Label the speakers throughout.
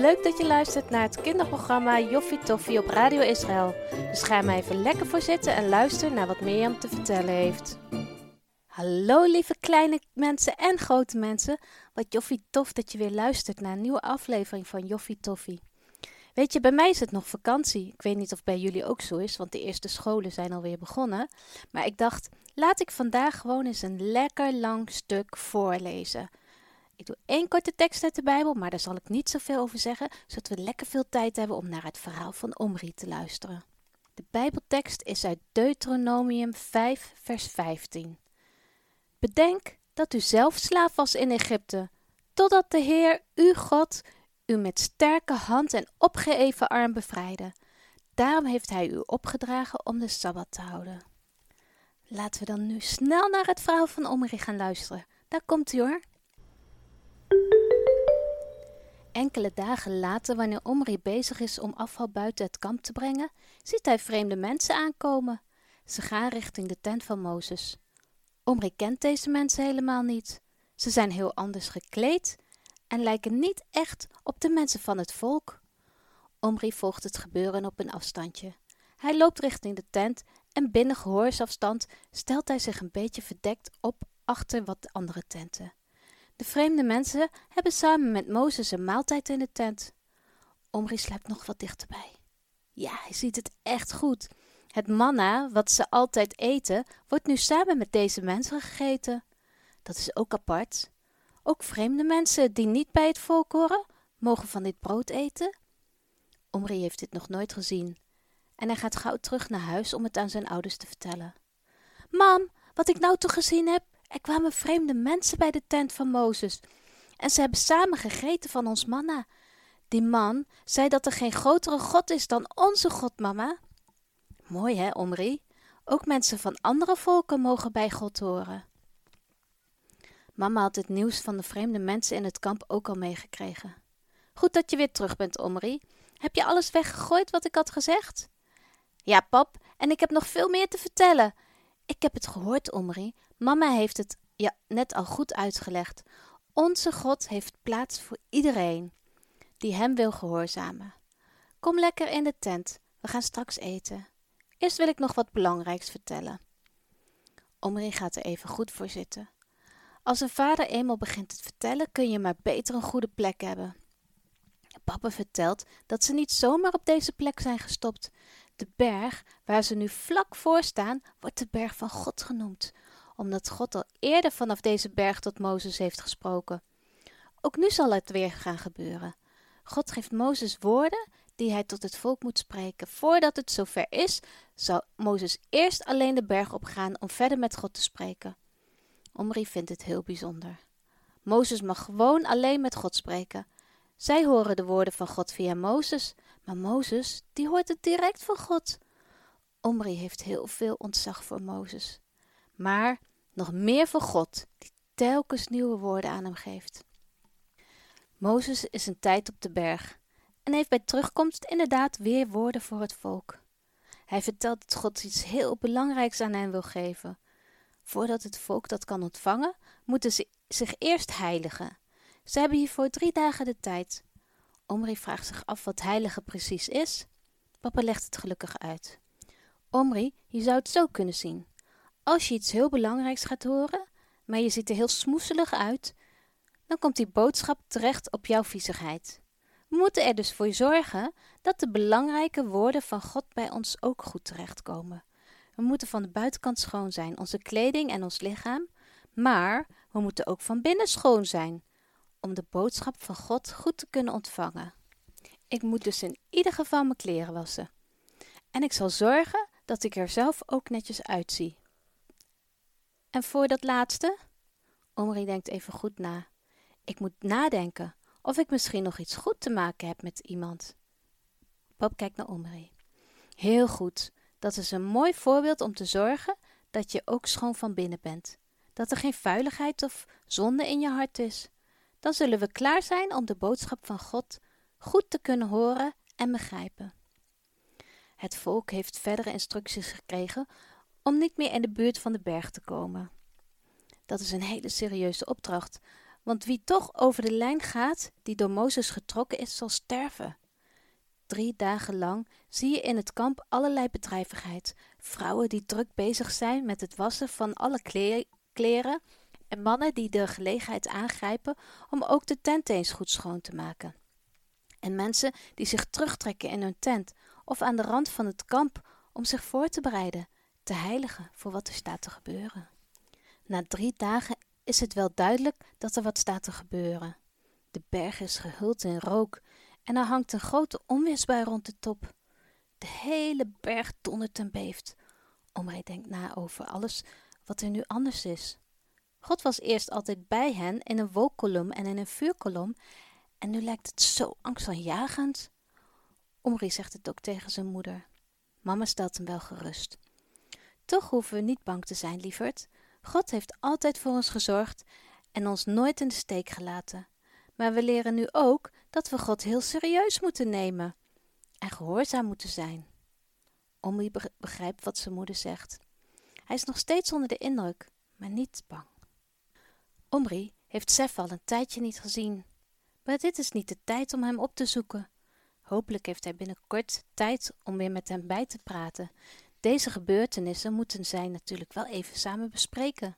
Speaker 1: Leuk dat je luistert naar het kinderprogramma Joffie Toffie op Radio Israël. Dus ga maar even lekker voor zitten en luister naar wat Mirjam te vertellen heeft. Hallo lieve kleine mensen en grote mensen. Wat Joffie tof dat je weer luistert naar een nieuwe aflevering van Joffie Toffie. Weet je, bij mij is het nog vakantie. Ik weet niet of bij jullie ook zo is, want de eerste scholen zijn alweer begonnen. Maar ik dacht, laat ik vandaag gewoon eens een lekker lang stuk voorlezen. Ik doe één korte tekst uit de Bijbel, maar daar zal ik niet zoveel over zeggen, zodat we lekker veel tijd hebben om naar het verhaal van Omri te luisteren. De Bijbeltekst is uit Deuteronomium 5, vers 15. Bedenk dat u zelf slaaf was in Egypte, totdat de Heer, uw God, u met sterke hand en opgeheven arm bevrijdde. Daarom heeft hij u opgedragen om de Sabbat te houden. Laten we dan nu snel naar het verhaal van Omri gaan luisteren. Daar komt u hoor. Enkele dagen later, wanneer Omri bezig is om afval buiten het kamp te brengen, ziet hij vreemde mensen aankomen. Ze gaan richting de tent van Mozes. Omri kent deze mensen helemaal niet. Ze zijn heel anders gekleed en lijken niet echt op de mensen van het volk. Omri volgt het gebeuren op een afstandje. Hij loopt richting de tent en binnen gehoorsafstand stelt hij zich een beetje verdekt op achter wat andere tenten. De vreemde mensen hebben samen met Mozes een maaltijd in de tent. Omri sluipt nog wat dichterbij. Ja, hij ziet het echt goed. Het manna, wat ze altijd eten, wordt nu samen met deze mensen gegeten. Dat is ook apart. Ook vreemde mensen die niet bij het volk horen, mogen van dit brood eten. Omri heeft dit nog nooit gezien. En hij gaat gauw terug naar huis om het aan zijn ouders te vertellen. Mam, wat ik nou toch gezien heb? Er kwamen vreemde mensen bij de tent van Mozes. En ze hebben samen gegeten van ons manna. Die man zei dat er geen grotere God is dan onze God, mama. Mooi hè, Omri? Ook mensen van andere volken mogen bij God horen. Mama had het nieuws van de vreemde mensen in het kamp ook al meegekregen. Goed dat je weer terug bent, Omri. Heb je alles weggegooid wat ik had gezegd? Ja, pap, en ik heb nog veel meer te vertellen. Ik heb het gehoord, Omri. Mama heeft het ja, net al goed uitgelegd. Onze God heeft plaats voor iedereen die hem wil gehoorzamen. Kom lekker in de tent. We gaan straks eten. Eerst wil ik nog wat belangrijks vertellen. Omri gaat er even goed voor zitten. Als een vader eenmaal begint te vertellen, kun je maar beter een goede plek hebben. Papa vertelt dat ze niet zomaar op deze plek zijn gestopt. De berg waar ze nu vlak voor staan, wordt de berg van God genoemd, omdat God al eerder vanaf deze berg tot Mozes heeft gesproken. Ook nu zal het weer gaan gebeuren. God geeft Mozes woorden die hij tot het volk moet spreken. Voordat het zover is, zal Mozes eerst alleen de berg opgaan om verder met God te spreken. Omri vindt het heel bijzonder. Mozes mag gewoon alleen met God spreken. Zij horen de woorden van God via Mozes, maar Mozes, die hoort het direct van God. Omri heeft heel veel ontzag voor Mozes, maar nog meer voor God, die telkens nieuwe woorden aan hem geeft. Mozes is een tijd op de berg en heeft bij terugkomst inderdaad weer woorden voor het volk. Hij vertelt dat God iets heel belangrijks aan hen wil geven. Voordat het volk dat kan ontvangen, moeten ze zich eerst heiligen. Ze hebben hiervoor drie dagen de tijd. Omri vraagt zich af wat heilige precies is. Papa legt het gelukkig uit. Omri, je zou het zo kunnen zien. Als je iets heel belangrijks gaat horen, maar je ziet er heel smoeselig uit, dan komt die boodschap terecht op jouw viezigheid. We moeten er dus voor zorgen dat de belangrijke woorden van God bij ons ook goed terechtkomen. We moeten van de buitenkant schoon zijn, onze kleding en ons lichaam, maar we moeten ook van binnen schoon zijn, om de boodschap van God goed te kunnen ontvangen. Ik moet dus in ieder geval mijn kleren wassen. En ik zal zorgen dat ik er zelf ook netjes uitzie. En voor dat laatste? Omri denkt even goed na. Ik moet nadenken of ik misschien nog iets goed te maken heb met iemand. Pap kijkt naar Omri. Heel goed. Dat is een mooi voorbeeld om te zorgen dat je ook schoon van binnen bent. Dat er geen vuiligheid of zonde in je hart is. Dan zullen we klaar zijn om de boodschap van God goed te kunnen horen en begrijpen. Het volk heeft verdere instructies gekregen om niet meer in de buurt van de berg te komen. Dat is een hele serieuze opdracht, want wie toch over de lijn gaat die door Mozes getrokken is, zal sterven. Drie dagen lang zie je in het kamp allerlei bedrijvigheid. Vrouwen die druk bezig zijn met het wassen van alle kleren en mannen die de gelegenheid aangrijpen om ook de tent eens goed schoon te maken. En mensen die zich terugtrekken in hun tent of aan de rand van het kamp om zich voor te bereiden, te heiligen voor wat er staat te gebeuren. Na drie dagen is het wel duidelijk dat er wat staat te gebeuren. De berg is gehuld in rook en er hangt een grote onweersbui rond de top. De hele berg dondert en beeft. Omri denkt na over alles wat er nu anders is. God was eerst altijd bij hen in een wolkkolom en in een vuurkolom, en nu lijkt het zo angstaanjagend. Omri zegt het ook tegen zijn moeder. Mama stelt hem wel gerust. Toch hoeven we niet bang te zijn, lieverd. God heeft altijd voor ons gezorgd en ons nooit in de steek gelaten. Maar we leren nu ook dat we God heel serieus moeten nemen en gehoorzaam moeten zijn. Omri begrijpt wat zijn moeder zegt. Hij is nog steeds onder de indruk, maar niet bang. Omri heeft Sef al een tijdje niet gezien, maar dit is niet de tijd om hem op te zoeken. Hopelijk heeft hij binnenkort tijd om weer met hem bij te praten. Deze gebeurtenissen moeten zij natuurlijk wel even samen bespreken.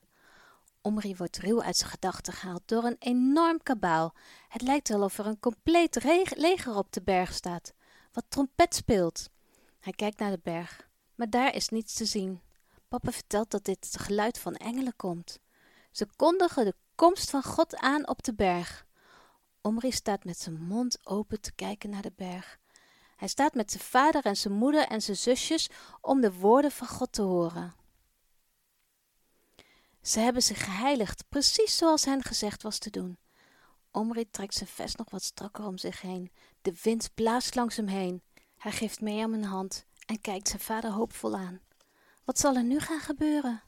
Speaker 1: Omri wordt ruw uit zijn gedachten gehaald door een enorm kabaal. Het lijkt wel of er een compleet leger op de berg staat, wat trompet speelt. Hij kijkt naar de berg, maar daar is niets te zien. Papa vertelt dat dit het geluid van engelen komt. Ze kondigen de komst van God aan op de berg. Omri staat met zijn mond open te kijken naar de berg. Hij staat met zijn vader en zijn moeder en zijn zusjes om de woorden van God te horen. Ze hebben zich geheiligd, precies zoals hen gezegd was te doen. Omri trekt zijn vest nog wat strakker om zich heen. De wind blaast langs hem heen. Hij geeft Mirjam een hand en kijkt zijn vader hoopvol aan. Wat zal er nu gaan gebeuren?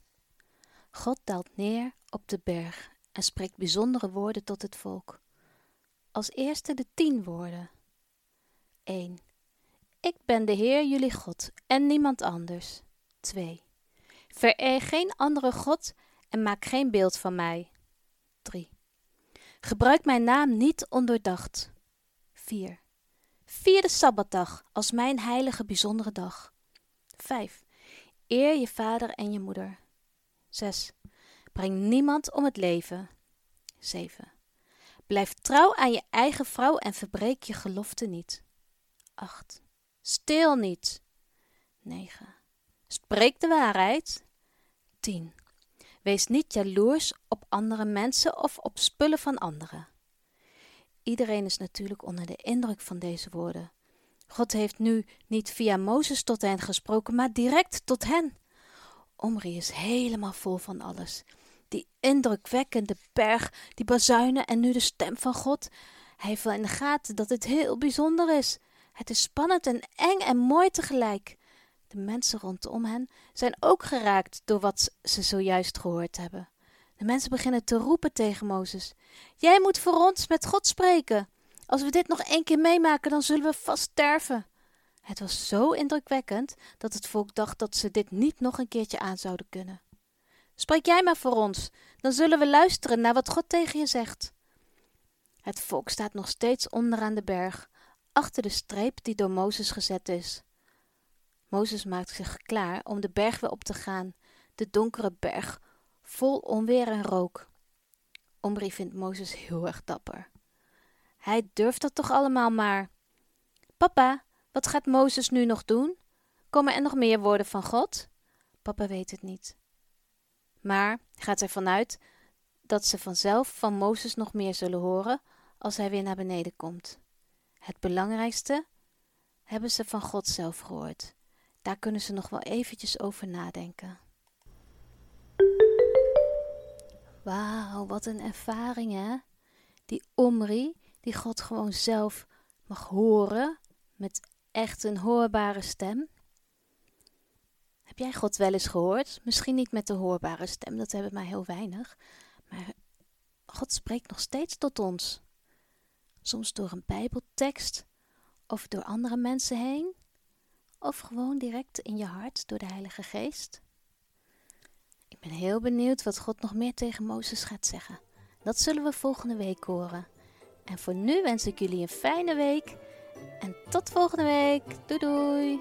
Speaker 1: God daalt neer op de berg en spreekt bijzondere woorden tot het volk. Als eerste de tien woorden. 1. Ik ben de Heer jullie God en niemand anders. 2. Vereer geen andere God en maak geen beeld van mij. 3. Gebruik mijn naam niet ondoordacht. 4. Vier de Sabbatdag als mijn heilige bijzondere dag. 5. Eer je vader en je moeder. 6. Breng niemand om het leven. 7. Blijf trouw aan je eigen vrouw en verbreek je gelofte niet. 8. Stil niet. 9. Spreek de waarheid. 10. Wees niet jaloers op andere mensen of op spullen van anderen. Iedereen is natuurlijk onder de indruk van deze woorden. God heeft nu niet via Mozes tot hen gesproken, maar direct tot hen. Omri is helemaal vol van alles. Die indrukwekkende berg, die bazuinen en nu de stem van God. Hij heeft wel in de gaten dat het heel bijzonder is. Het is spannend en eng en mooi tegelijk. De mensen rondom hen zijn ook geraakt door wat ze zojuist gehoord hebben. De mensen beginnen te roepen tegen Mozes: Jij moet voor ons met God spreken. Als we dit nog één keer meemaken, dan zullen we vast sterven. Het was zo indrukwekkend dat het volk dacht dat ze dit niet nog een keertje aan zouden kunnen. Spreek jij maar voor ons, dan zullen we luisteren naar wat God tegen je zegt. Het volk staat nog steeds onderaan de berg, achter de streep die door Mozes gezet is. Mozes maakt zich klaar om de berg weer op te gaan, de donkere berg, vol onweer en rook. Omri vindt Mozes heel erg dapper. Hij durft dat toch allemaal maar. Papa, wat gaat Mozes nu nog doen? Komen er nog meer woorden van God? Papa weet het niet. Maar gaat ervan uit dat ze vanzelf van Mozes nog meer zullen horen als hij weer naar beneden komt. Het belangrijkste hebben ze van God zelf gehoord. Daar kunnen ze nog wel eventjes over nadenken. Wauw, wat een ervaring hè? Die Omri, die God gewoon zelf mag horen met echt een hoorbare stem. Heb jij God wel eens gehoord? Misschien niet met de hoorbare stem, dat hebben maar heel weinig. Maar God spreekt nog steeds tot ons. Soms door een Bijbeltekst of door andere mensen heen. Of gewoon direct in je hart door de Heilige Geest. Ik ben heel benieuwd wat God nog meer tegen Mozes gaat zeggen. Dat zullen we volgende week horen. En voor nu wens ik jullie een fijne week. En tot volgende week. Doei doei.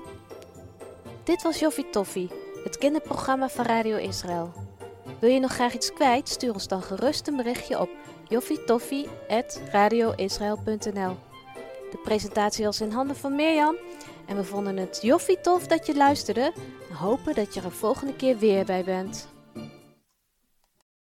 Speaker 1: Dit was Joffie Toffie, het kinderprogramma van Radio Israël. Wil je nog graag iets kwijt? Stuur ons dan gerust een berichtje op joffietoffie.radioisrael.nl De presentatie was in handen van Mirjam en we vonden het joffie tof dat je luisterde en hopen dat je er volgende keer weer bij bent.